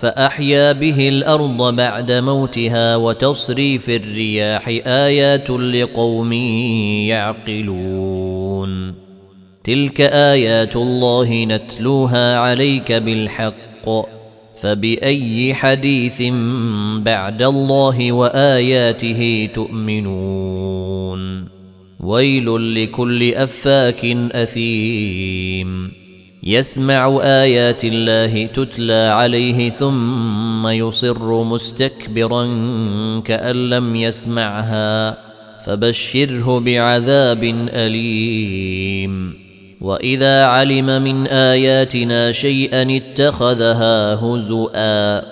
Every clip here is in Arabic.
فأحيا به الأرض بعد موتها وتصريف الرياح آيات لقوم يعقلون. تلك آيات الله نتلوها عليك بالحق. فبأي حديث بعد الله وآياته تؤمنون؟ ويل لكل أفاك أثيم. يسمع آيات الله تتلى عليه ثم يصر مستكبرا كأن لم يسمعها فبشره بعذاب أليم. وإذا علم من آياتنا شيئا اتخذها هزؤا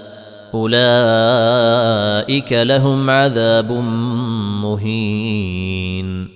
أولئك لهم عذاب مهين.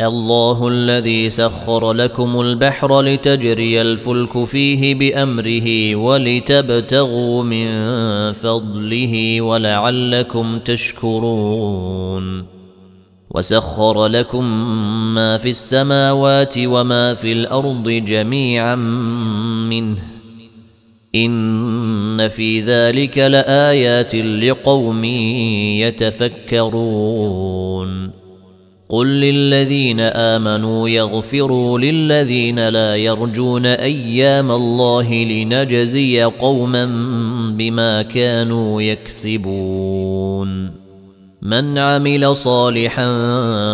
الله الذي سخر لكم البحر لتجري الفلك فيه بأمره ولتبتغوا من فضله ولعلكم تشكرون. وسخر لكم ما في السماوات وما في الأرض جميعا منه. إن في ذلك لآيات لقوم يتفكرون. قل للذين امنوا يغفروا للذين لا يرجون أيام الله لنجزي قوما بما كانوا يكسبون من عمل صالحا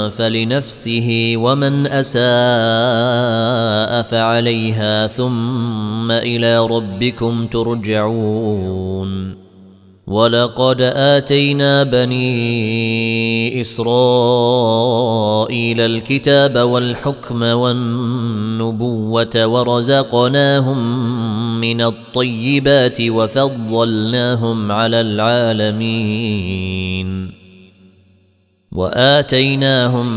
فلنفسه ومن اساء فعليها ثم إلى ربكم ترجعون ولقد اتينا بني اسرائيل الكتاب والحكم والنبوه ورزقناهم من الطيبات وفضلناهم على العالمين واتيناهم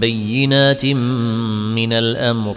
بينات من الامر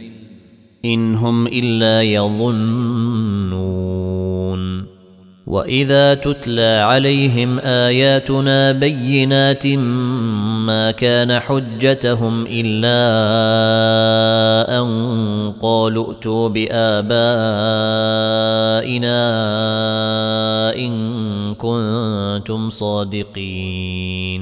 إن هم إلا يظنون. وإذا تتلى عليهم آياتنا بينات ما كان حجتهم إلا أن قالوا ائتوا بآبائنا إن كنتم صادقين.